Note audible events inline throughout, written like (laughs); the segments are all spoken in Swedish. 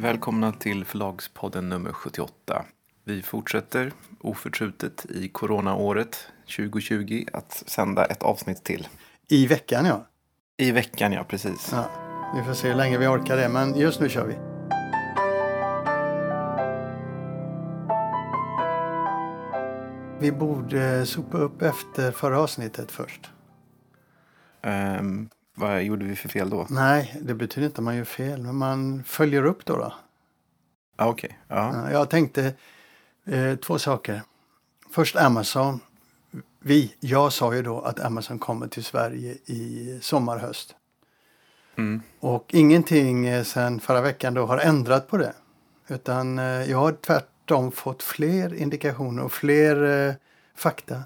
Välkomna till Förlagspodden nummer 78. Vi fortsätter oförtrutet i coronaåret 2020 att sända ett avsnitt till. I veckan ja. I veckan, ja precis. ja. Vi får se hur länge vi orkar det, men just nu kör vi. Vi borde sopa upp efter förra avsnittet först. Ehm, vad gjorde vi för fel då? Nej, det betyder inte att man gör fel, men man följer upp då. då. Ah, ja. Ja, Jag tänkte eh, två saker. Först Amazon. Vi, jag sa ju då att Amazon kommer till Sverige i sommar, höst. Mm. Och ingenting eh, sen förra veckan då har ändrat på det. Utan eh, jag har tvärtom fått fler indikationer och fler eh, fakta.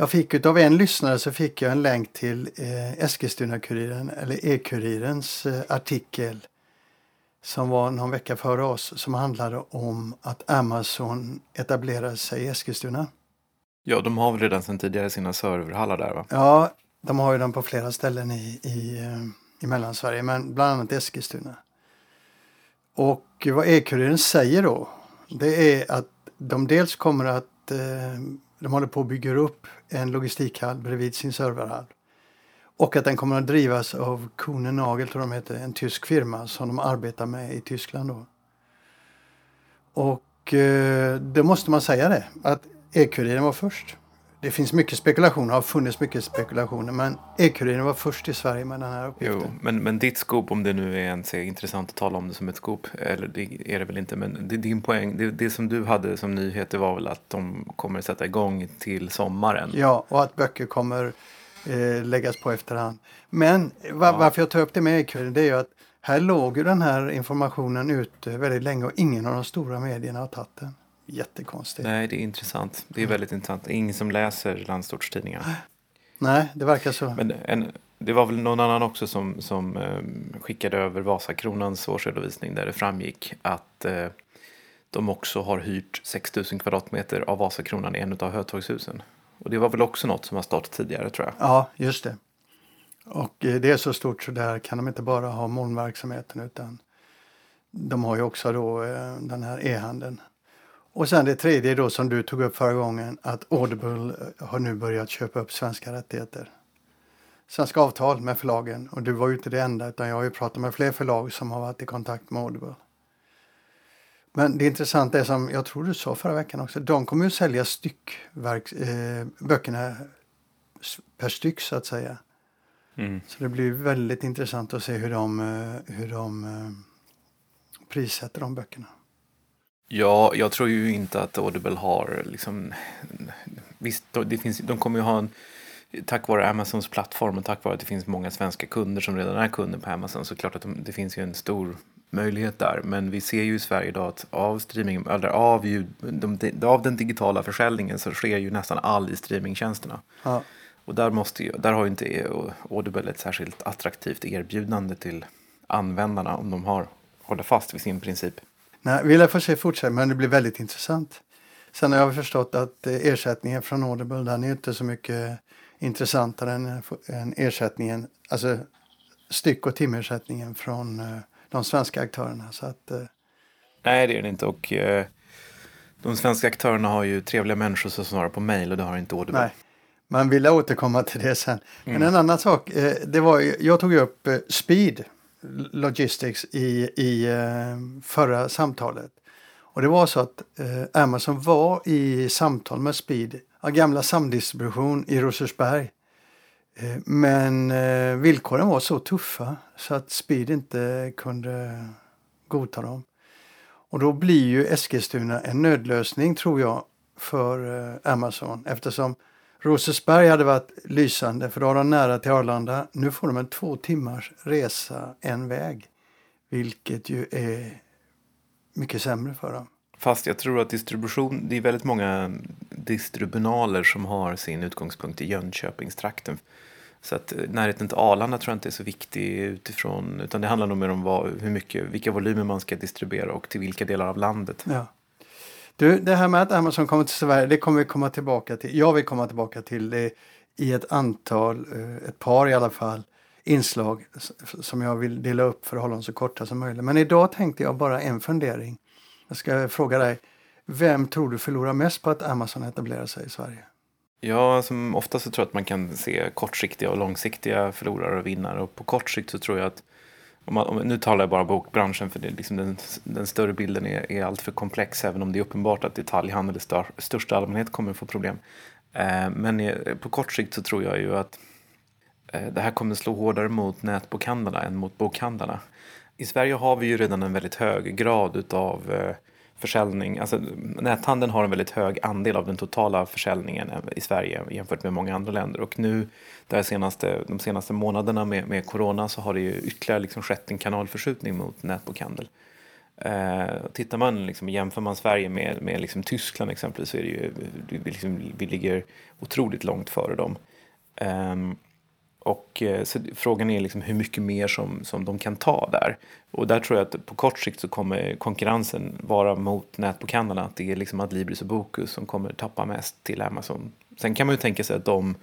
Jag fick utav en lyssnare så fick jag en länk till eh, Eskilstuna-Kuriren eller E-Kurirens eh, artikel som var någon vecka före oss som handlade om att Amazon etablerade sig i Eskilstuna. ja, de har väl redan sedan tidigare sina serverhallar där va? Ja, de har ju den på flera ställen i, i, eh, i Mellansverige, men bland annat Eskilstuna. Och vad E-Kuriren säger då, det är att de dels kommer att eh, de håller på att bygga upp en logistikhall bredvid sin serverhall. Och att den kommer att drivas av Kuhne Nagel, tror de heter, en tysk firma som de arbetar med i Tyskland då. Och eh, då måste man säga det, att E-Kuriren var först. Det finns mycket spekulationer, har funnits mycket spekulationer, men E-Kuriren var först i Sverige med den här uppgiften. Jo, men, men ditt scoop, om det nu är ens är intressant att tala om det som ett scoop, eller det är det väl inte, men det, din poäng, det, det som du hade som nyheter var väl att de kommer att sätta igång till sommaren? Ja, och att böcker kommer eh, läggas på efterhand. Men va- varför jag tar upp det med E-Kuriren, det är ju att här låg ju den här informationen ute väldigt länge och ingen av de stora medierna har tagit den. Jättekonstigt. Nej, Nej, det är intressant. Det är väldigt intressant. Det är ingen som läser landsortstidningar. det verkar så. Men en, det var väl någon annan också som, som eh, skickade över Vasakronans årsredovisning där det framgick att eh, de också har hyrt 6 000 kvadratmeter av Vasakronan i en av Hötorgshusen. Och det var väl också något som har startat tidigare tror jag. Ja, just det. Och eh, det är så stort så där kan de inte bara ha molnverksamheten utan de har ju också då eh, den här e-handeln. Och sen det tredje då som du tog upp förra gången att Audible eh, har nu börjat köpa upp svenska rättigheter. Svenska avtal med förlagen och du var ju inte det enda utan jag har ju pratat med fler förlag som har varit i kontakt med Audible. Men det intressanta är som jag tror du sa förra veckan också, de kommer ju sälja styckverk, eh, böckerna per styck så att säga. Mm. Så det blir väldigt intressant att se hur de, eh, hur de eh, prissätter de böckerna. Ja, jag tror ju inte att Audible har liksom... Visst, det finns, de kommer ju ha en... Tack vare Amazons plattform och tack vare att det finns många svenska kunder som redan är kunder på Amazon så klart att de, det finns ju en stor möjlighet där. Men vi ser ju i Sverige idag att av, streaming, eller av, ljud, de, av den digitala försäljningen så sker ju nästan all i streamingtjänsterna. Ja, Och där, måste ju, där har ju inte Audible ett särskilt attraktivt erbjudande till användarna om de har, håller fast vid sin princip. Nej, vi lär få se fortsätta men det blir väldigt intressant. Sen har jag förstått att eh, ersättningen från Audible den är inte så mycket intressantare än, än ersättningen, alltså styck och timersättningen från eh, de svenska aktörerna. Så att, eh, Nej, det är det inte. Och eh, de svenska aktörerna har ju trevliga människor som svarar på mejl och det har inte Audible. nej, man vill återkomma till det sen. Men en annan sak, eh, det var jag tog upp eh, Speed Logistics i, i eh, förra samtalet. Och det var så att eh, Amazon var i samtal med Speed, gamla samdistribution i Rosersberg. Eh, men eh, villkoren var så tuffa så att Speed inte kunde godta dem. Och då blir ju Eskilstuna en nödlösning tror jag för eh, Amazon eftersom Rosersberg hade varit lysande för då har de nära till Arlanda. Nu får de en två timmars resa en väg. Vilket ju är mycket sämre för dem. Fast jag tror att distribution, det är väldigt många distribunaler som har sin utgångspunkt i Jönköpingstrakten. Så att eh, närheten till Arlanda tror jag inte är så viktig utifrån, utan det handlar nog mer om vad, hur mycket, vilka volymer man ska distribuera och till vilka delar av landet. Ja. Du, det här med att Amazon kommer till Sverige, det kommer vi komma tillbaka till. Jag vill komma tillbaka till det i ett antal, eh, ett par i alla fall, inslag som jag vill dela upp för att hålla dem så korta som möjligt. Men idag tänkte jag bara en fundering. Jag ska fråga dig, vem tror du förlorar mest på att Amazon etablerar sig i Sverige? Ja, som ofta så tror jag att man kan se kortsiktiga och långsiktiga förlorare och vinnare. Och på kort sikt så tror jag att, om man, om, nu talar jag bara bokbranschen för det, liksom den, den större bilden är, är alltför komplex även om det är uppenbart att detaljhandel i stör, största allmänhet kommer att få problem. Eh, men på kort sikt så tror jag ju att eh, det här kommer slå hårdare mot nätbokhandlarna än mot bokhandlarna. I Sverige har vi ju redan en väldigt hög grad utav eh, försäljning. Alltså, näthandeln har en väldigt hög andel av den totala försäljningen i Sverige jämfört med många andra länder. Och nu där senaste, de senaste månaderna med, med corona så har det ju ytterligare liksom skett en kanalförskjutning mot nätbokhandel. Eh, tittar man, liksom, jämför man Sverige med, med liksom Tyskland exempelvis så är det ju, vi, liksom, vi ligger otroligt långt före dem. Eh, och eh, så frågan är liksom hur mycket mer som, som de kan ta där. Och där tror jag att på kort sikt så kommer konkurrensen vara mot nätbokhandlarna. Att det är liksom Adlibris och Bokus som kommer tappa mest till Amazon. Sen kan man ju tänka sig att de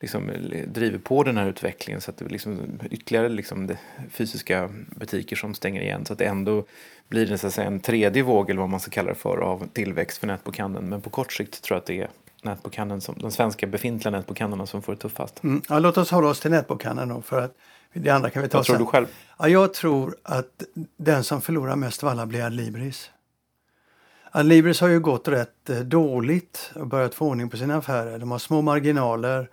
liksom driver på den här utvecklingen så att det liksom ytterligare liksom fysiska butiker som stänger igen så att det ändå blir det så att säga, en tredje våg eller vad man ska kalla det för av tillväxt för nätbokhandeln. Men på kort sikt tror jag att det är nätbokhandeln som, de svenska befintliga nätbokhandlarna som får det tuffast. Mm. Ja, låt oss hålla oss till nätbokhandeln då för att det andra kan vi ta Vad tror sen. du själv? Ja, jag tror att den som förlorar mest av alla blir Adlibris. Adlibris har ju gått rätt eh, dåligt och börjat få ordning på sina affärer. De har små marginaler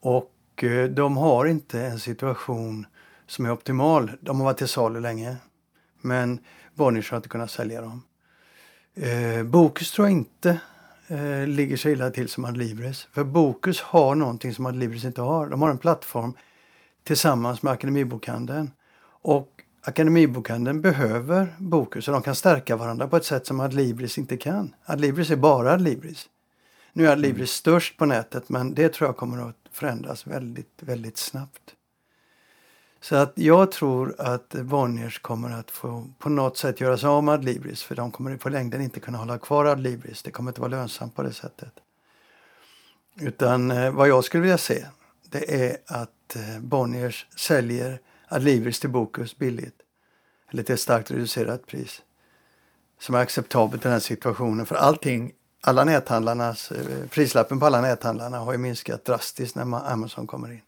och eh, de har inte en situation som är optimal. De har varit till salu länge men Bonniers har inte kunnat sälja dem. Eh, Bokus tror jag inte eh, ligger så illa till som Adlibris. För Bokus har någonting som Adlibris inte har. De har en plattform tillsammans med Akademibokhandeln. Och Akademibokhandeln behöver Bokus och de kan stärka varandra på ett sätt som Adlibris inte kan. Adlibris är bara Adlibris. Nu är Adlibris mm. störst på nätet men det tror jag kommer att förändras väldigt, väldigt snabbt. Så att jag tror att Bonniers kommer att få på något sätt göra sig av med Adlibris för de kommer på längden inte kunna hålla kvar Adlibris. Det kommer inte vara lönsamt på det sättet. Utan eh, vad jag skulle vilja se det är att eh, Bonniers säljer Adlibris till Bokus billigt. Eller till ett starkt reducerat pris. Som är acceptabelt i den här situationen. För allting, alla näthandlarnas, eh, prislappen på alla näthandlarna har ju minskat drastiskt när Amazon kommer in.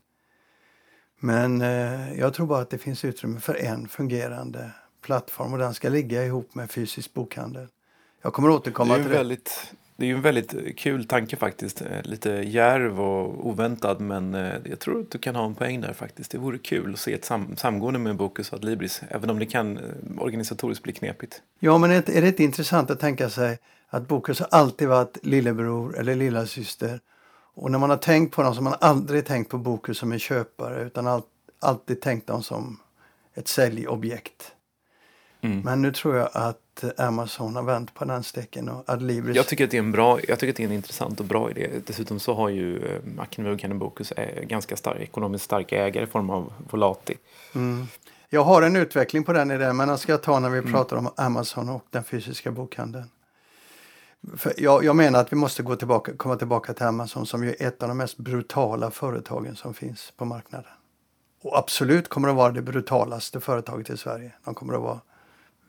Men eh, jag tror bara att det finns utrymme för en fungerande plattform och den ska ligga ihop med fysisk bokhandel. Jag kommer återkomma det till det. Väldigt, det är ju en väldigt kul tanke faktiskt. Eh, lite järv och oväntad men eh, jag tror att du kan ha en poäng där faktiskt. Det vore kul att se ett sam samgående med Bokus och Adlibris även om det kan eh, organisatoriskt bli knepigt. Ja men är det inte intressant att tänka sig att Bokus har alltid varit lillebror eller lillasyster och när man har tänkt på dem så har man aldrig tänkt på Bokus som en köpare utan all, alltid tänkt dem som ett säljobjekt. Mm. Men nu tror jag att Amazon har vänt på den steken och Adlibris... Jag tycker att det är en bra, jag tycker att det är en intressant och bra idé. Dessutom så har ju eh, Ackenwood Bokus ganska stark, ekonomiskt starka ägare i form av Volati. Mm. Jag har en utveckling på den idén men den ska jag ta när vi mm. pratar om Amazon och den fysiska bokhandeln. Jag, jag, menar att vi måste gå tillbaka, komma tillbaka till Amazon som ju är ett av de mest brutala företagen som finns på marknaden. Och absolut kommer att vara det brutalaste företaget i Sverige. De kommer att vara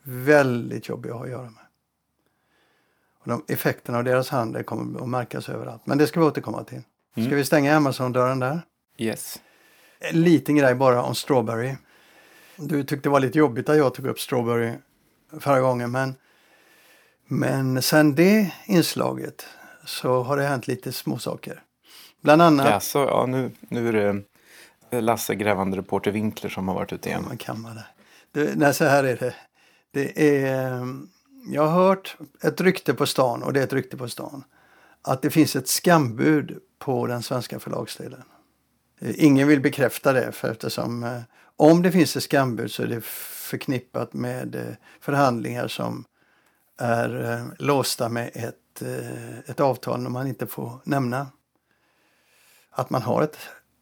väldigt jobbiga att ha att göra med. Och de, effekterna av deras handel kommer att märkas överallt. Men det ska vi återkomma till. Mm. Ska vi stänga Amazon-dörren där? Yes. En liten grej bara om Strawberry. Du tyckte det var lite jobbigt att jag tog upp Strawberry förra gången men men sen det inslaget så har det hänt lite småsaker. Bland annat... Ja, så, ja, nu, nu är det Lasse grävande reporter Winkler som har varit ute igen. Ja, man kan man det. Nej, så här är det. Det är... Jag har hört ett rykte på stan, och det är ett rykte på stan, att det finns ett skambud på den svenska förlagsdelen. Ingen vill bekräfta det för eftersom eh, om det finns ett skambud så är det förknippat med eh, förhandlingar som är eh, låsta med ett, eh, ett avtal när man inte får nämna att man har ett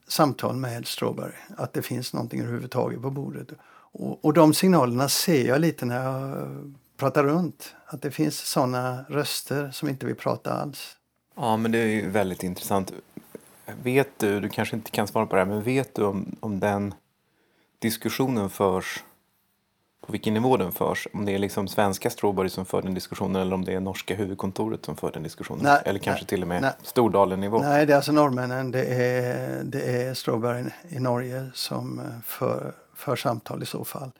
samtal med Strawberry, att det finns någonting överhuvudtaget på bordet. Och, och de signalerna ser jag lite när jag pratar runt, att det finns sådana röster som inte vill prata alls. Ja, men det är ju väldigt intressant. Vet du, du kanske inte kan svara på det här, men vet du om, om den diskussionen förs, på vilken nivå den förs. Om det är liksom svenska Strawberry som för den diskussionen eller om det är norska huvudkontoret som för den diskussionen. Nej, eller kanske nej, till och med nej. Stordalen-nivå. Nej, det är alltså norrmännen. Det är, det är Strawberry i Norge som eh, för, för samtal i så fall.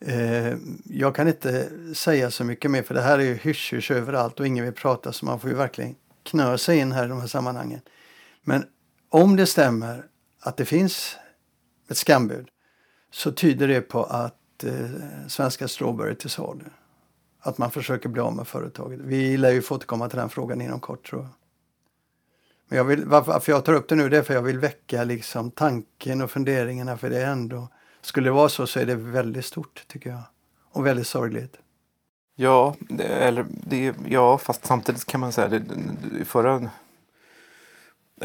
Eh, jag kan inte säga så mycket mer för det här är ju hysch överallt och ingen vill prata så man får ju verkligen knö sig in här i de här sammanhangen. Men om det stämmer att det finns ett skambud så tyder det på att eh, svenska Strawberry till salu. Att man försöker bli av med företaget. Vi lär ju få återkomma till den frågan inom kort tror jag. Men jag vill, varför, jag tar upp det nu det är för jag vill väcka liksom tanken och funderingarna för det är ändå, skulle det vara så så är det väldigt stort tycker jag. Och väldigt sorgligt. Ja, det, eller det, ja, fast samtidigt kan man säga det, det- i förra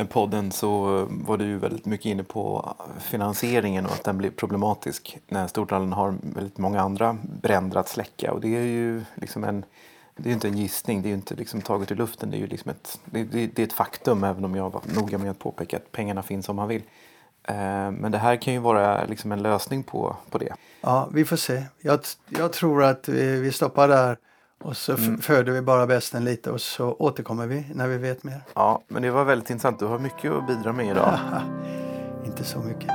podden så var du ju väldigt mycket inne på finansieringen och att den blir problematisk när Stordalen har väldigt många andra bränder att släcka och det är ju liksom en det är ju inte en gissning, det är ju inte liksom taget ur luften, det är ju liksom ett, det, det, det är ett faktum även om jag var noga med att påpeka att pengarna finns om man vill. Eh, men det här kan ju vara liksom en lösning på, på det. Ja, vi får se. Jag, jag tror att vi, vi stoppar där och så f- föder vi bara bästen lite och så återkommer vi när vi vet mer. Ja, men det var väldigt intressant. Du har mycket att bidra med idag. (laughs) Inte så mycket.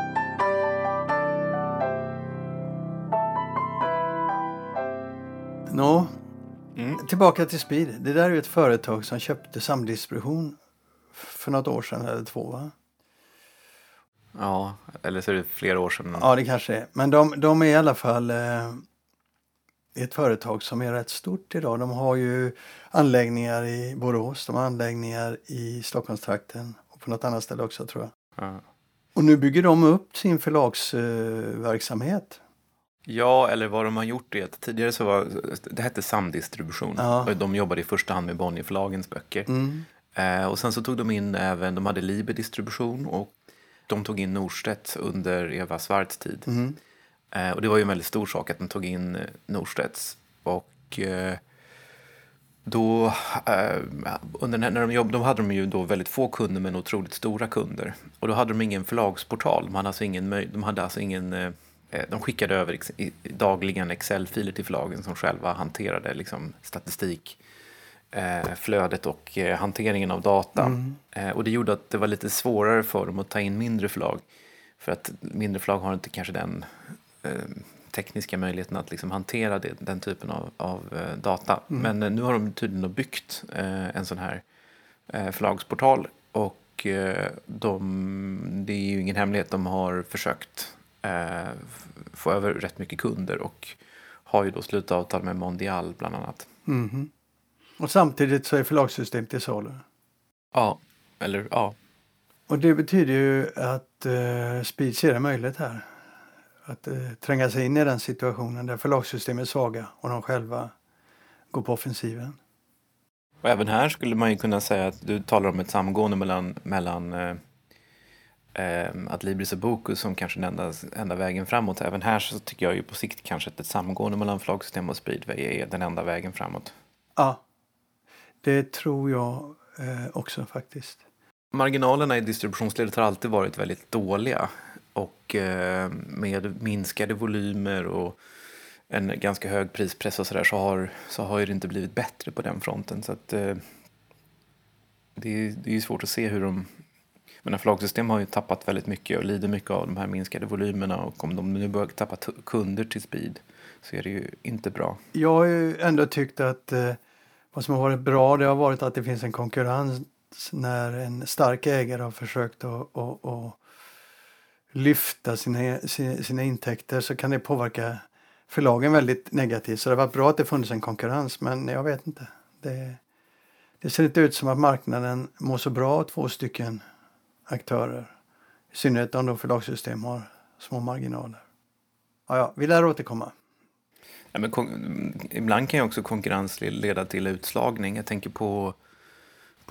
Nå, Mm. tillbaka till Speed. Det där är ett företag som köpte samdistribution för något år sedan eller två va? Ja, eller så är det flera år sedan. Ja, det kanske är. Men de, de är i alla fall eh, ett företag som är rätt stort idag. De har ju anläggningar i Borås, de har anläggningar i Stockholmstrakten och på något annat ställe också tror jag. Ja. Och nu bygger de upp sin förlagsverksamhet. Verksamhet. Ja, eller vad de har gjort är att tidigare så var det hette samdistribution. Ja. Och De jobbade i första hand med Bonnierförlagens böcker. mm. Eh, och sen så tog de in även, de hade Liber distribution och de tog in Norstedts under Eva Svarts tid. Mm. Eh, och det var ju en väldigt stor sak att de tog in eh, Norstedts. Och eh, då, under när de jobbade, då hade de ju då väldigt få kunder men otroligt stora kunder. Och då hade de ingen förlagsportal. De hade alltså ingen, de hade alltså ingen de skickade över dagligen Excel-filer till förlagen som själva hanterade liksom, statistik, eh, flödet och eh, hanteringen av data. Eh, och det gjorde att det var lite svårare för dem att ta in mindre förlag. För att mindre förlag har inte kanske den tekniska möjligheten att liksom hantera det, den typen av, av eh, data. Men eh, nu har de tydligen byggt eh, en sån här eh, förlagsportal och eh, de, det är ju ingen hemlighet, de har försökt eh, få över rätt mycket kunder och har ju då slutat avtal med Mondial bland annat. Mhm. Och samtidigt så är förlagssystemet till salu. Ja, eller ja. Och det betyder ju att eh, Speed ser en möjlighet här. Att eh, tränga sig in i den situationen där förlagssystemet är svaga och de själva går på offensiven. Och även här skulle man ju kunna säga att du talar om ett samgående mellan, mellan eh, eh, Adlibris och Bokus som kanske den enda, enda vägen framåt. Även här så tycker jag ju på sikt kanske att ett samgående mellan förlagssystem och Speedway är den enda vägen framåt. Ja, det tror jag eh, också faktiskt. Marginalerna i distributionsledet har alltid varit väldigt dåliga och eh, med minskade volymer och en ganska hög prispress och sådär så har, så har ju det inte blivit bättre på den fronten. Så att, eh, det, är, det är ju svårt att se hur de... Men förlagssystem har ju tappat väldigt mycket och lider mycket av de här minskade volymerna och om de nu börjar tappa kunder till speed så är det ju inte bra. Jag har ju ändå tyckt att eh, vad som har varit bra det har varit att det finns en konkurrens när en stark ägare har försökt att, att, att lyfta sina, sina, intäkter så kan det påverka förlagen väldigt negativt. Så det har varit bra att det funnits en konkurrens men jag vet inte. Det, det ser inte ut som att marknaden mår så bra av två stycken aktörer. I synnerhet om de förlagssystem har små marginaler. Ja, ja, vi lär återkomma. Ja, men ibland kan ju också konkurrens leda till utslagning. Jag tänker på,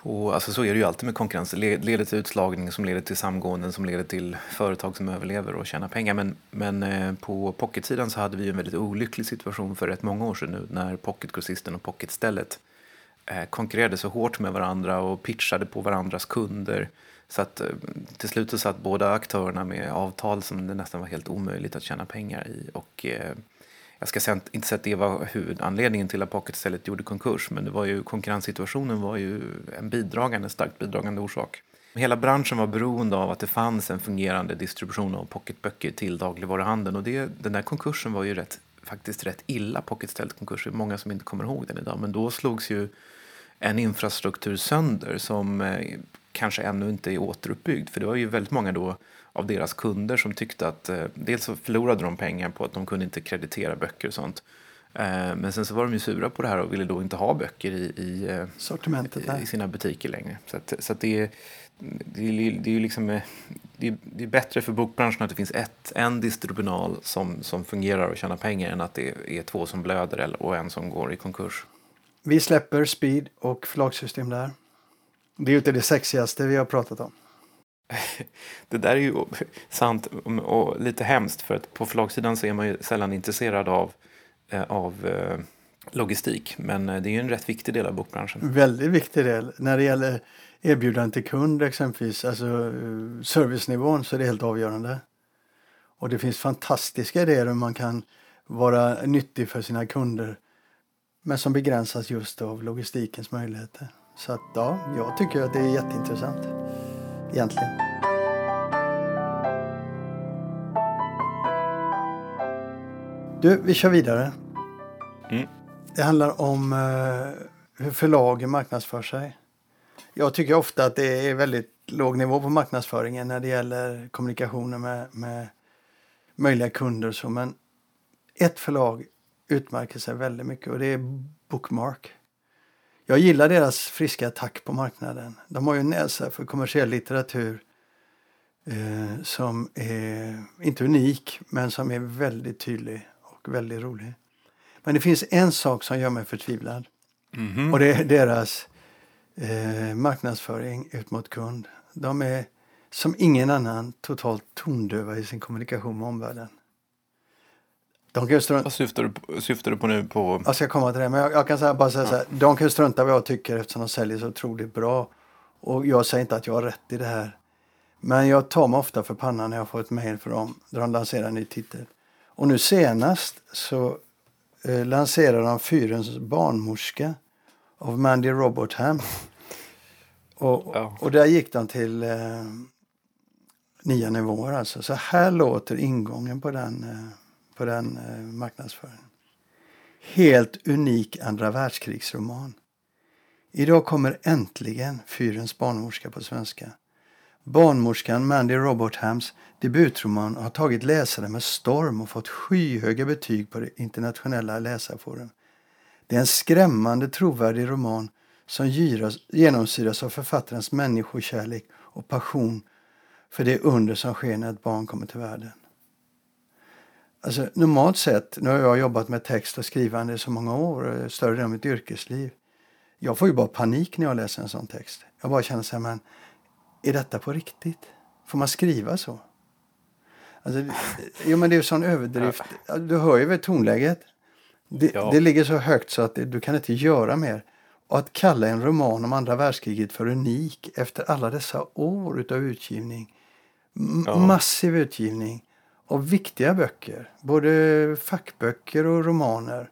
på alltså så är det ju alltid med konkurrens. Det leder till utslagning som leder till samgåenden som leder till företag som överlever och tjänar pengar. Men, men eh, på pocketsidan så hade vi ju en väldigt olycklig situation för rätt många år sedan nu när pocketgrossisten och pocketstället eh, konkurrerade så hårt med varandra och pitchade på varandras kunder Så att eh, till slut så satt båda aktörerna med avtal som det nästan var helt omöjligt att tjäna pengar i. Och eh, jag ska säga, inte säga att det var huvudanledningen till att Pocketstället gjorde konkurs, men det var ju, konkurrenssituationen var ju en bidragande, starkt bidragande orsak. Hela branschen var beroende av att det fanns en fungerande distribution av pocketböcker till dagligvaruhandeln och det, den där konkursen var ju rätt, faktiskt rätt illa Pocketstället konkurs. Det är många som inte kommer ihåg den idag, men då slogs ju en infrastruktur sönder som eh, kanske ännu inte är återuppbyggd. För det var ju väldigt många då av deras kunder som tyckte att eh, dels så förlorade de pengar på att de kunde inte kreditera böcker och sånt. Eh, men sen så var de ju sura på det här och ville då inte ha böcker i, i, eh, Sortimentet där. i sina butiker längre. Så, att, så att det, är, det, är, det är ju liksom eh, det är, det är bättre för bokbranschen att det finns ett, en distribunal som, som fungerar och tjänar pengar än att det är två som blöder eller, och en som går i konkurs. Vi släpper Speed och förlagssystem där. Det är ju inte det sexigaste vi har pratat om. (laughs) Det där är ju sant och lite hemskt för att på förlagssidan så är man ju sällan intresserad av, eh, av eh, logistik. Men eh, det är ju en rätt viktig del av bokbranschen. Väldigt viktig del. När det gäller erbjudande till kund exempelvis, alltså servicenivån så är det helt avgörande. Och det finns fantastiska idéer hur man kan vara nyttig för sina kunder. Men som begränsas just av logistikens möjligheter. Så att ja, jag tycker att det är jätteintressant. Egentligen. Du, vi kör vidare. Mm. Det handlar om eh, hur förlagen marknadsför sig. Jag tycker ofta att det är väldigt låg nivå på marknadsföringen när det gäller kommunikationen med, med möjliga kunder. och Så, men ett förlag utmärker sig väldigt mycket och det är Bookmark. Jag gillar deras friska attack på marknaden. De har ju en näsa för kommersiell litteratur eh, som är inte unik men som är väldigt tydlig och väldigt rolig. Men det finns en sak som gör mig förtvivlad Mhm. och det är deras eh, marknadsföring ut mot kund. De är som ingen annan totalt tondöva i sin kommunikation med omvärlden. De kan strunta, Vad syftar du, på, syftar du på nu? På... jag ska komma till det, men jag, jag kan säga, bara säga så här. De kan strunta vad jag tycker eftersom de säljer så otroligt bra. Och jag säger inte att jag har rätt i det här. Men jag tar mig ofta för pannan när jag får ett mejl från dem där de lanserar en ny titel. Och nu senast så eh, lanserar de Fyrens barnmorska av Mandy Robotham. Och, Ja. och där gick de till eh, nya nivåer alltså. Så här låter ingången på den, eh, på den eh, marknadsföringen. Helt unik andra världskrigsroman. Idag kommer äntligen Fyrens barnmorska på svenska. Barnmorskan Mandy Robothams debutroman har tagit läsare med storm och fått skyhöga betyg på det internationella läsarforum. Det är en skrämmande trovärdig roman som gyras, genomsyras av författarens människokärlek och passion för det under som sker när ett barn kommer till världen. Alltså, normalt sett, nu har jag jobbat med text och skrivande i så många år, eh, större delen av mitt yrkesliv. Jag får ju bara panik när jag läser en sån text. Jag bara känner så här, men är detta på riktigt? Får man skriva så? Alltså, det- jo, men det är ju sån överdrift. Du hör ju väl tonläget. Det, Ja. det ligger så högt så att det, du kan inte göra mer. Och att kalla en roman om andra världskriget för unik efter alla dessa år utav utgivning. Ja. Massiv utgivning. Och viktiga böcker. Både fackböcker och romaner.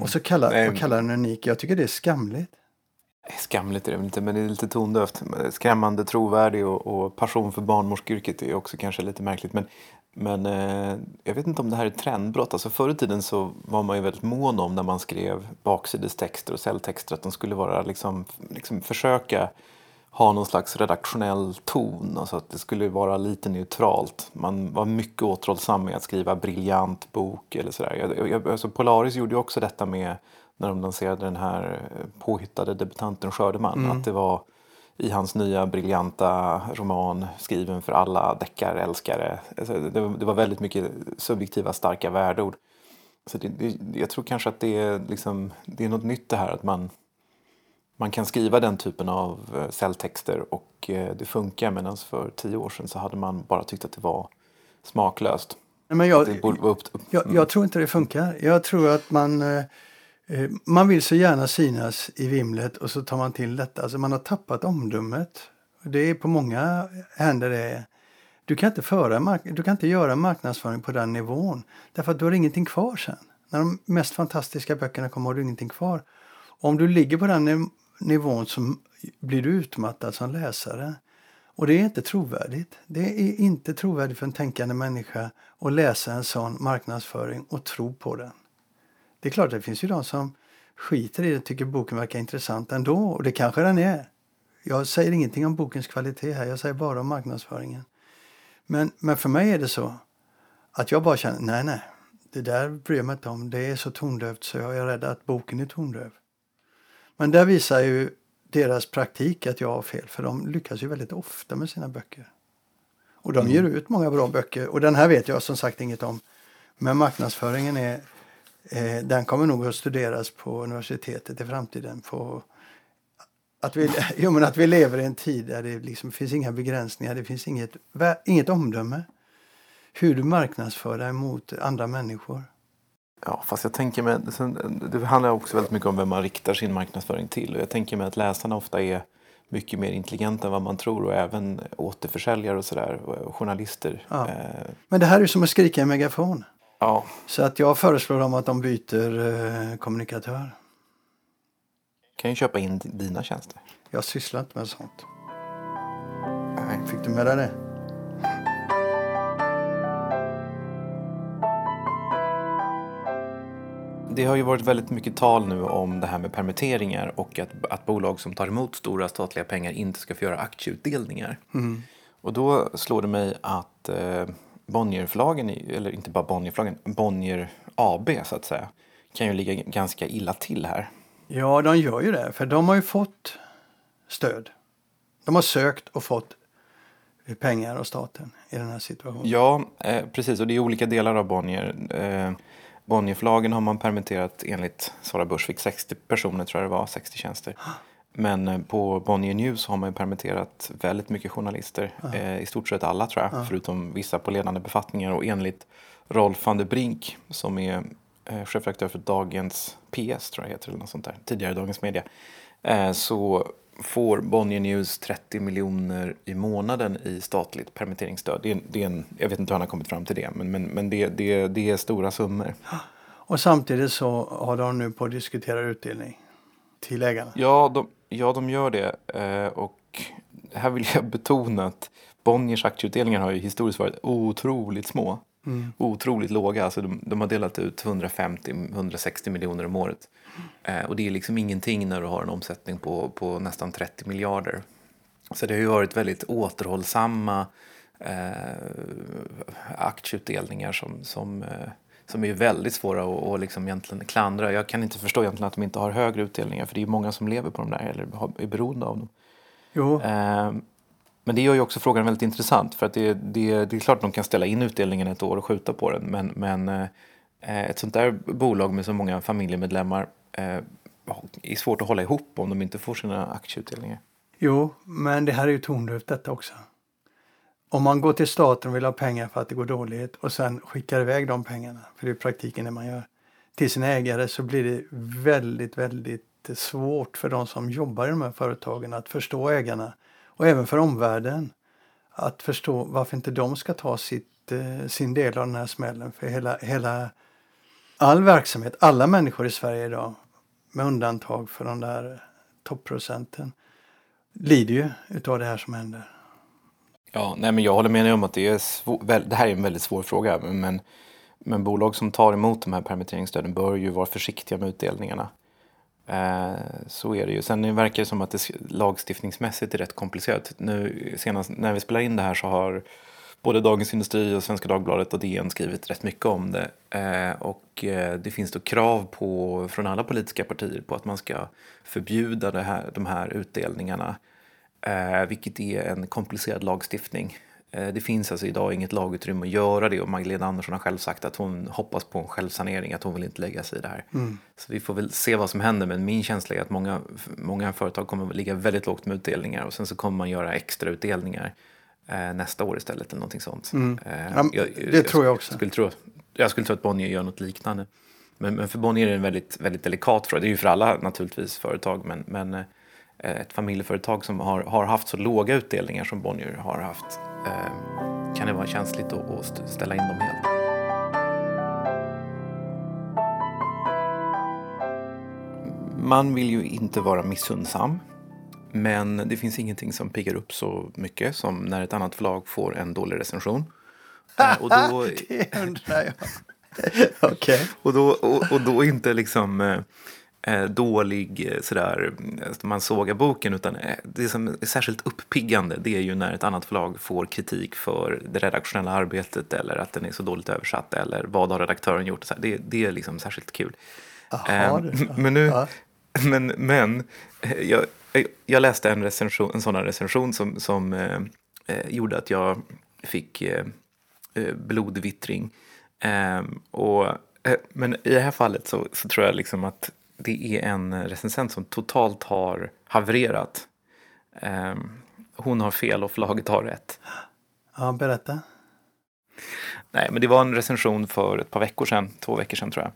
Och så kalla, Nej. och kalla den unik. Jag tycker det är skamligt. Skamligt är det väl inte, men det är lite tondövt. Skrämmande trovärdig och, och passion för barnmorskeyrket är också kanske lite märkligt. Men, men eh, jag vet inte om det här är ett trendbrott. Alltså förr i tiden så var man ju väldigt mån om när man skrev baksidestexter och celltexter att de skulle vara liksom, liksom försöka ha någon slags redaktionell ton. Alltså att det skulle vara lite neutralt. Man var mycket återhållsam med att skriva briljant bok eller sådär. Alltså Polaris gjorde ju också detta med när de lanserade den här eh, påhittade debutanten Skördeman. Att det var i hans nya briljanta roman skriven för alla deckarälskare. Alltså det, det var väldigt mycket subjektiva starka värdeord. Så det, det, jag tror kanske att det är, liksom, det är något nytt det här att man, man kan skriva den typen av eh, celltexter och eh, det funkar medan för tio år sedan så hade man bara tyckt att det var smaklöst. Nej, Men jag, upp, upp, Jag, jag tror inte det funkar. Jag tror att man, eh, man vill så gärna synas i vimlet och så tar man till detta. Alltså man har tappat omdömet Det är på många händer det. Du kan inte, föra, du kan inte göra marknadsföring på den nivån. Därför att du har ingenting kvar sen. När de mest fantastiska böckerna kommer har du ingenting kvar. Om du ligger på den nivån så blir du utmattad som läsare. Och det är inte trovärdigt. Det är inte trovärdigt för en tänkande människa att läsa en sån marknadsföring och tro på den. Det är klart, det finns ju de som skiter i det och tycker boken verkar intressant ändå. Och det kanske den är. Jag säger ingenting om bokens kvalitet här, jag säger bara om marknadsföringen. Men, men för mig är det så att jag bara känner, nej nej, det där bryr jag mig inte om. Det är så tondövt så jag är rädd att boken är tondöv. Men där visar ju deras praktik att jag har fel, för de lyckas ju väldigt ofta med sina böcker. Och de ger mm. ut många bra böcker och den här vet jag som sagt inget om. Men marknadsföringen är, eh, den kommer nog att studeras på universitetet i framtiden. På, att, vi, (laughs) jo, men att vi lever i en tid där det liksom finns inga begränsningar, det finns inget, inget omdöme. Hur du marknadsför dig mot andra människor. Ja, fast jag tänker mig, det handlar också väldigt mycket om vem man riktar sin marknadsföring till. Och jag tänker mig att läsarna ofta är mycket mer intelligenta än vad man tror och även återförsäljare och sådär, journalister. Ja. Eh. Men det här är som att skrika i megafon. Ja. Så att jag föreslår dem att de byter eh, kommunikatör. Kan ju köpa in dina tjänster. Jag sysslar inte med sånt. Nej. Fick du med dig det? Det har ju varit väldigt mycket tal nu om det här med permitteringar och att, att bolag som tar emot stora statliga pengar inte ska få göra aktieutdelningar. Mm. Och då slår det mig att eh, Bonnierförlagen, eller inte bara Bonnierförlagen, Bonnier AB så att säga, kan ju ligga ganska illa till här. Ja, de gör ju det, för de har ju fått stöd. De har sökt och fått pengar av staten i den här situationen. Ja, eh, precis. Och det är olika delar av Bonnier. Eh, Bonnierförlagen har man permitterat enligt Sara Börsvik 60 personer tror jag det var, 60 tjänster. Men eh, på Bonnier News har man permitterat väldigt mycket journalister. Eh, I stort sett alla tror jag, förutom vissa på ledande befattningar. Och enligt Rolf van der Brink som är eh, chefredaktör för Dagens PS, tror jag heter, eller något sånt där, tidigare Dagens Media. Eh, så får Bonnier News 30 miljoner i månaden i statligt permitteringsstöd. Det är, det är en, jag vet inte hur han har kommit fram till det, men, men, men det, det, det är stora summor. (gasps) Och samtidigt så har de nu på att diskutera utdelning till ägarna. Ja, de, ja, de gör det. Eh, och här vill jag betona att Bonniers aktieutdelningar har ju historiskt varit otroligt små. Mm. Otroligt låga. Alltså de, de har delat ut 150-160 miljoner om året. Eh, och det är liksom ingenting när du har en omsättning på, på nästan 30 miljarder. Så det har ju varit väldigt återhållsamma eh, aktieutdelningar som, som, eh, som är väldigt svåra att och liksom egentligen klandra. Jag kan inte förstå egentligen att de inte har högre utdelningar för det är många som lever på de där eller är beroende av dem. Jo. Eh, men det gör ju också frågan väldigt intressant för att det, det, det är klart att de kan ställa in utdelningen ett år och skjuta på den men, men eh, ett sånt där bolag med så många familjemedlemmar Eh, är svårt att hålla ihop om de inte får sina aktieutdelningar. Jo, men det här är ju tondövt detta också. Om man går till staten och vill ha pengar för att det går dåligt och sen skickar iväg de pengarna, för det är praktiken det man gör, till sina ägare så blir det väldigt, väldigt svårt för de som jobbar i de här företagen att förstå ägarna och även för omvärlden att förstå varför inte de ska ta sitt, eh, sin del av den här smällen. För hela, hela all verksamhet, alla människor i Sverige idag, med undantag för de där topprocenten, lider ju utav det här som händer. Ja, nej men jag håller med dig om att det, är svår, det här är en väldigt svår fråga. Men, men bolag som tar emot de här permitteringsstöden bör ju vara försiktiga med utdelningarna. Eh, så är det ju. Sen verkar det som att det lagstiftningsmässigt är rätt komplicerat. Nu senast när vi spelar in det här så har både Dagens Industri och Svenska Dagbladet och DN skrivit rätt mycket om det. Eh, och eh, det finns då krav på, från alla politiska partier på att man ska förbjuda det här, de här utdelningarna. Eh, vilket är en komplicerad lagstiftning. Det finns alltså idag inget lagutrymme att göra det och Magdalena Andersson har själv sagt att hon hoppas på en självsanering, att hon vill inte lägga sig i det här. Mm. Så vi får väl se vad som händer men min känsla är att många, många företag kommer att ligga väldigt lågt med utdelningar och sen så kommer man göra extra utdelningar nästa år istället eller någonting sånt. Mm. Eh, ja, jag, det jag, tror jag också. Skulle tro, jag skulle tro att Bonnier gör något liknande. Men, men för Bonnier är det en väldigt, väldigt delikat fråga. Det är ju för alla naturligtvis företag men, men eh, ett familjeföretag som har, har haft så låga utdelningar som Bonnier har haft eh, kan det vara känsligt att, att ställa in dem helt. Man vill ju inte vara missundsam. Men det finns ingenting som piggar upp så mycket som när ett annat förlag får en dålig recension. Eh, och då, (laughs) det undrar jag. (laughs) okay. och, då, och, och, då inte liksom eh, eh dålig eh, sådär, man sågar boken utan det som är särskilt uppiggande det är ju när ett annat förlag får kritik för det redaktionella arbetet eller att den är så dåligt översatt eller vad har redaktören gjort. Så det, det är liksom särskilt kul. Aha, eh, men nu, ja. men, men jag, jag läste en, recension, en sån recension som, som eh, gjorde att jag fick eh, Eh, blodvittring. Ehm, och, eh, men i det här fallet så, så, tror jag liksom att det är en recensent som totalt har havererat. Ehm, hon har fel och förlaget har rätt. Ja, berätta. Nej, men det var en recension för ett par veckor sedan, två veckor sedan tror jag.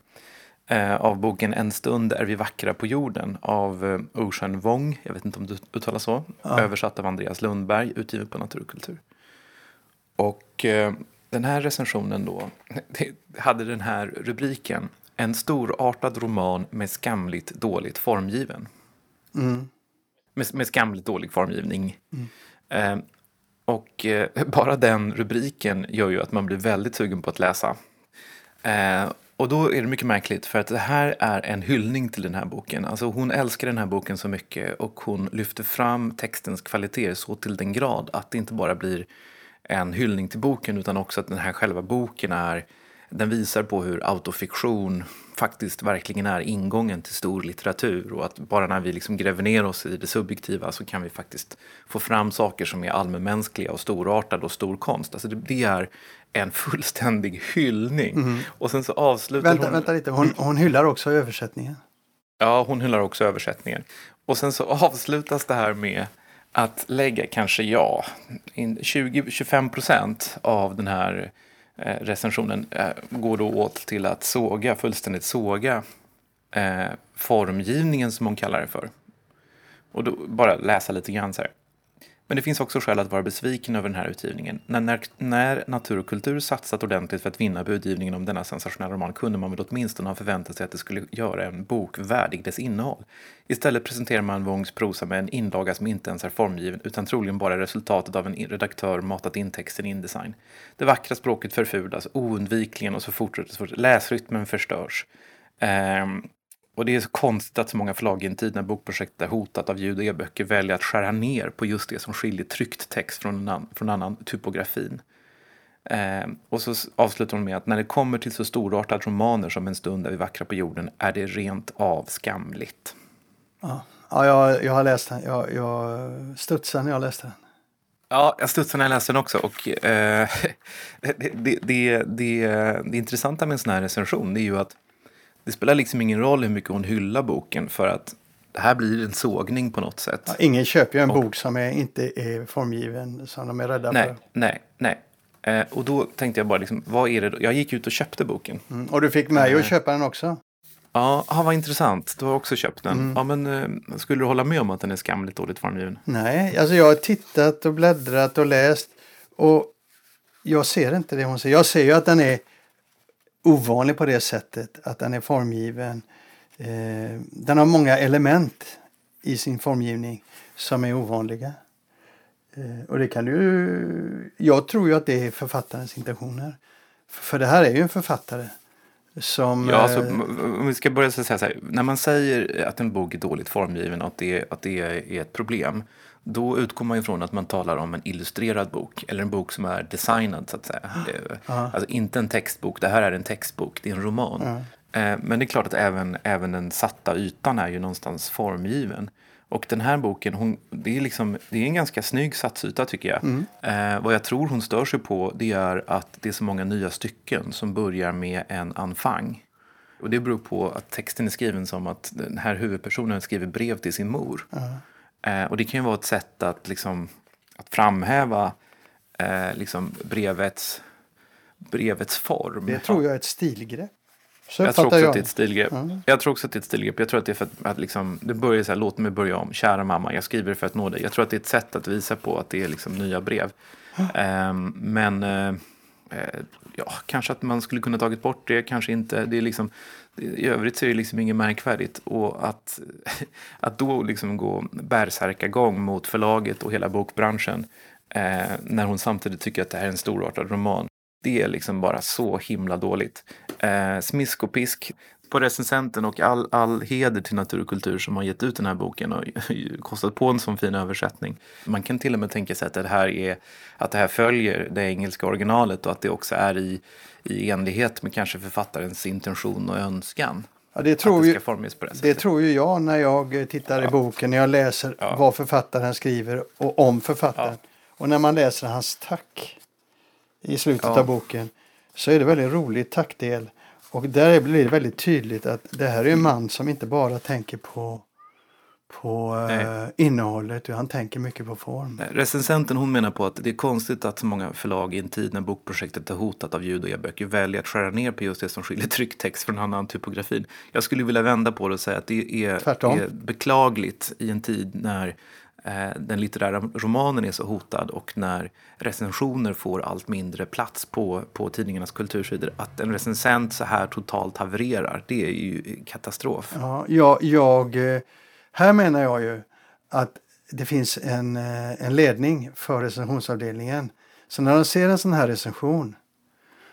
Eh, av boken En stund är vi vackra på jorden av Ocean Wong, jag vet inte om du uttalar så, ja. översatt av Andreas Lundberg, utgiven på Naturkultur. Och den här recensionen då (laughs) hade den här rubriken En storartad roman med skamligt dåligt formgiven. Mm. Med, med skamligt dålig formgivning. Mm. Eh, och eh, (laughs) bara den rubriken gör ju att man blir väldigt sugen på att läsa. Eh, och då är det mycket märkligt för att det här är en hyllning till den här boken. Alltså hon älskar den här boken så mycket och hon lyfter fram textens kvaliteter så till den grad att det inte bara blir en hyllning till boken utan också att den här själva boken är den visar på hur autofiktion faktiskt verkligen är ingången till stor litteratur och att bara när vi liksom gräver ner oss i det subjektiva så kan vi faktiskt få fram saker som är allmänmänskliga och storartade och stor konst. Alltså det, det är en fullständig hyllning. Mm. Och sen så avslutar vänta, hon... Vänta lite, hon, hon hyllar också översättningen. Ja, hon hyllar också översättningen. Och sen så avslutas det här med att lägga kanske, ja, 20-25 procent av den här Eh, recensionen eh, går då åt till att såga, fullständigt såga eh, formgivningen som hon kallar det för. Och då bara läsa lite grann så här. Men det finns också skäl att vara besviken över den här utgivningen. När, när, när Natur och kultur satsat ordentligt för att vinna budgivningen om denna sensationella roman kunde man väl åtminstone ha förväntat sig att det skulle göra en bok värdig dess innehåll. Istället presenterar man Wongs prosa med en inlaga som inte ens är formgiven utan troligen bara resultatet av en redaktör matat in texten i Indesign. Det vackra språket förfulas oundvikligen och så fortsätter det. läsrytmen förstörs. Um, och det är så konstigt att så många förlag i en tid när bokprojektet är hotat av ljud och e-böcker väljer att skära ner på just det som skiljer tryckt text från, annan, från annan typografin. Eh, och så avslutar hon med att när det kommer till så storartade romaner som En stund är vi vackra på jorden är det rent av skamligt. Ja, ja jag, jag har läst den. Jag, jag studsade när jag läste den. Ja, jag studsade när jag läste den också. Och, eh, (laughs) det, det, det, det, intressanta med en sån här recension är ju att det spelar liksom ingen roll hur mycket hon hyllar boken för att det här blir en sågning på något sätt. Ja, ingen köper ju en och, bok som är, inte är formgiven, som de är rädda nej, för. Nej, nej. Eh, och då tänkte jag bara, liksom, vad är det då? Jag gick ut och köpte boken. Mm, och du fick mig eh, att köpa den också? Ja, ah, vad intressant. Du har också köpt den. Mm. Ja, men eh, skulle du hålla med om att den är skamligt dåligt formgiven? Nej, alltså jag har tittat och bläddrat och läst och jag ser inte det hon säger. Jag ser ju att den är ovanlig på det sättet att den är formgiven. Eh, den har många element i sin formgivning som är ovanliga. Eh, och det kan du... Jag tror ju att det är författarens intentioner. För det här är ju en författare som... Ja, alltså, eh, om vi ska börja säga så här. När man säger att en bok är dåligt formgiven och att det, att det är ett problem då utgår man ifrån att man talar om en illustrerad bok eller en bok som är designad så att säga. Ja. Alltså inte en textbok, det här är en textbok, det är en roman. Ja. Eh, men det är klart att även, även den satta ytan är ju någonstans formgiven. Och den här boken, hon, det, är liksom, det är en ganska snygg satsyta tycker jag. Mm. Eh, vad jag tror hon stör sig på det är att det är så många nya stycken som börjar med en enfang. Och det beror på att texten är skriven som att den här huvudpersonen skriver brev till sin mor. Ja. Eh, och det kan ju vara ett sätt att, liksom, att framhäva eh, liksom brevets, brevets form. Det tror jag är ett stilgrepp. Så Jag tror också uppfattar att det är ett stilgrepp. Ja. Jag tror också att det är ett stilgrepp. Jag tror att det är för att, att liksom, det börjar så här, låt mig börja om. Kära mamma, jag skriver för att nå dig. Jag tror att det är ett sätt att visa på att det är liksom nya brev. Men eh, eh, ja, kanske att man skulle kunna tagit bort det, kanske inte. Det är liksom, i övrigt så är det liksom inget märkvärdigt. Och att, (laughs) att då liksom gå bärsärkagång mot förlaget och hela bokbranschen eh, när hon samtidigt tycker att det här är en storartad roman. Det är liksom bara så himla dåligt. Eh, smisk och pisk på recensenten och all, all heder till Natur och kultur som har gett ut den här boken och (laughs) kostat på en sån fin översättning. Man kan till och med tänka sig att det här, är, att det här följer det engelska originalet och att det också är i, i enlighet med kanske författarens intention och önskan. Ja, det tror ju, det Det tror ju jag när jag tittar i boken, när jag läser Ja. vad författaren skriver och om författaren. Och när man läser hans tack i slutet Ja. av boken så är det väldigt roligt tackdel. Och där blir det väldigt tydligt att det här är en man som inte bara tänker på, på eh, innehållet utan han tänker mycket på form. Recensenten hon menar på att det är konstigt att så många förlag i en tid när bokprojektet är hotat av ljud och e-böcker väljer att skära ner på just det som skiljer trycktext från annan typografin. Jag skulle vilja vända på det och säga att det är, är beklagligt i en tid när eh, den litterära romanen är så hotad och när recensioner får allt mindre plats på, på tidningarnas kultursidor. Att en recensent så här totalt havererar, det är ju katastrof. Ja, jag, jag, eh, här menar jag ju att det finns en, eh, en ledning för recensionsavdelningen. Så när de ser en sån här recension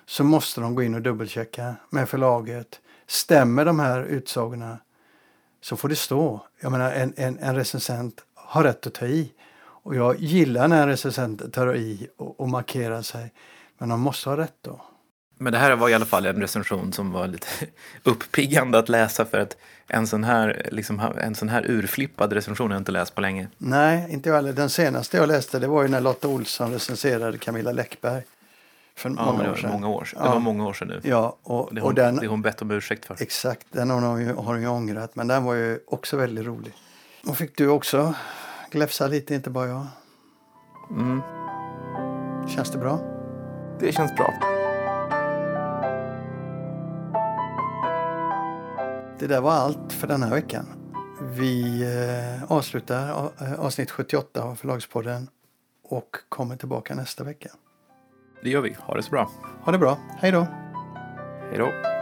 så måste de gå in och dubbelchecka med förlaget. Stämmer de här utsagorna så får det stå. Jag menar en, en, en recensent har rätt att ta i. Och jag gillar när en recensent tar i och, och markerar sig. Men de måste ha rätt då. Men det här var i alla fall en recension som var lite (laughs) uppiggande att läsa för att en sån här, liksom, en sån här urflippad recension har jag inte läst på länge. Nej, inte jag heller. Den senaste jag läste det var ju när Lotta Olsson recenserade Camilla Läckberg. För Ja, många år sedan. många år sedan. Ja. Det var många år sedan nu. Ja, och, Det har och hon, den, det hon bett om ursäkt för. exakt, den har hon, ju, har hon ju ångrat. Men den var ju också väldigt rolig. Och fick du också gläfsa lite, inte bara jag. Mm, Känns det bra? det känns bra. Det där var allt för den här veckan. Vi eh, avslutar eh, avsnitt 78 av Förlagspodden och kommer tillbaka nästa vecka. Det gör vi. Ha det så bra. Ha det bra. Hej då! Hej då.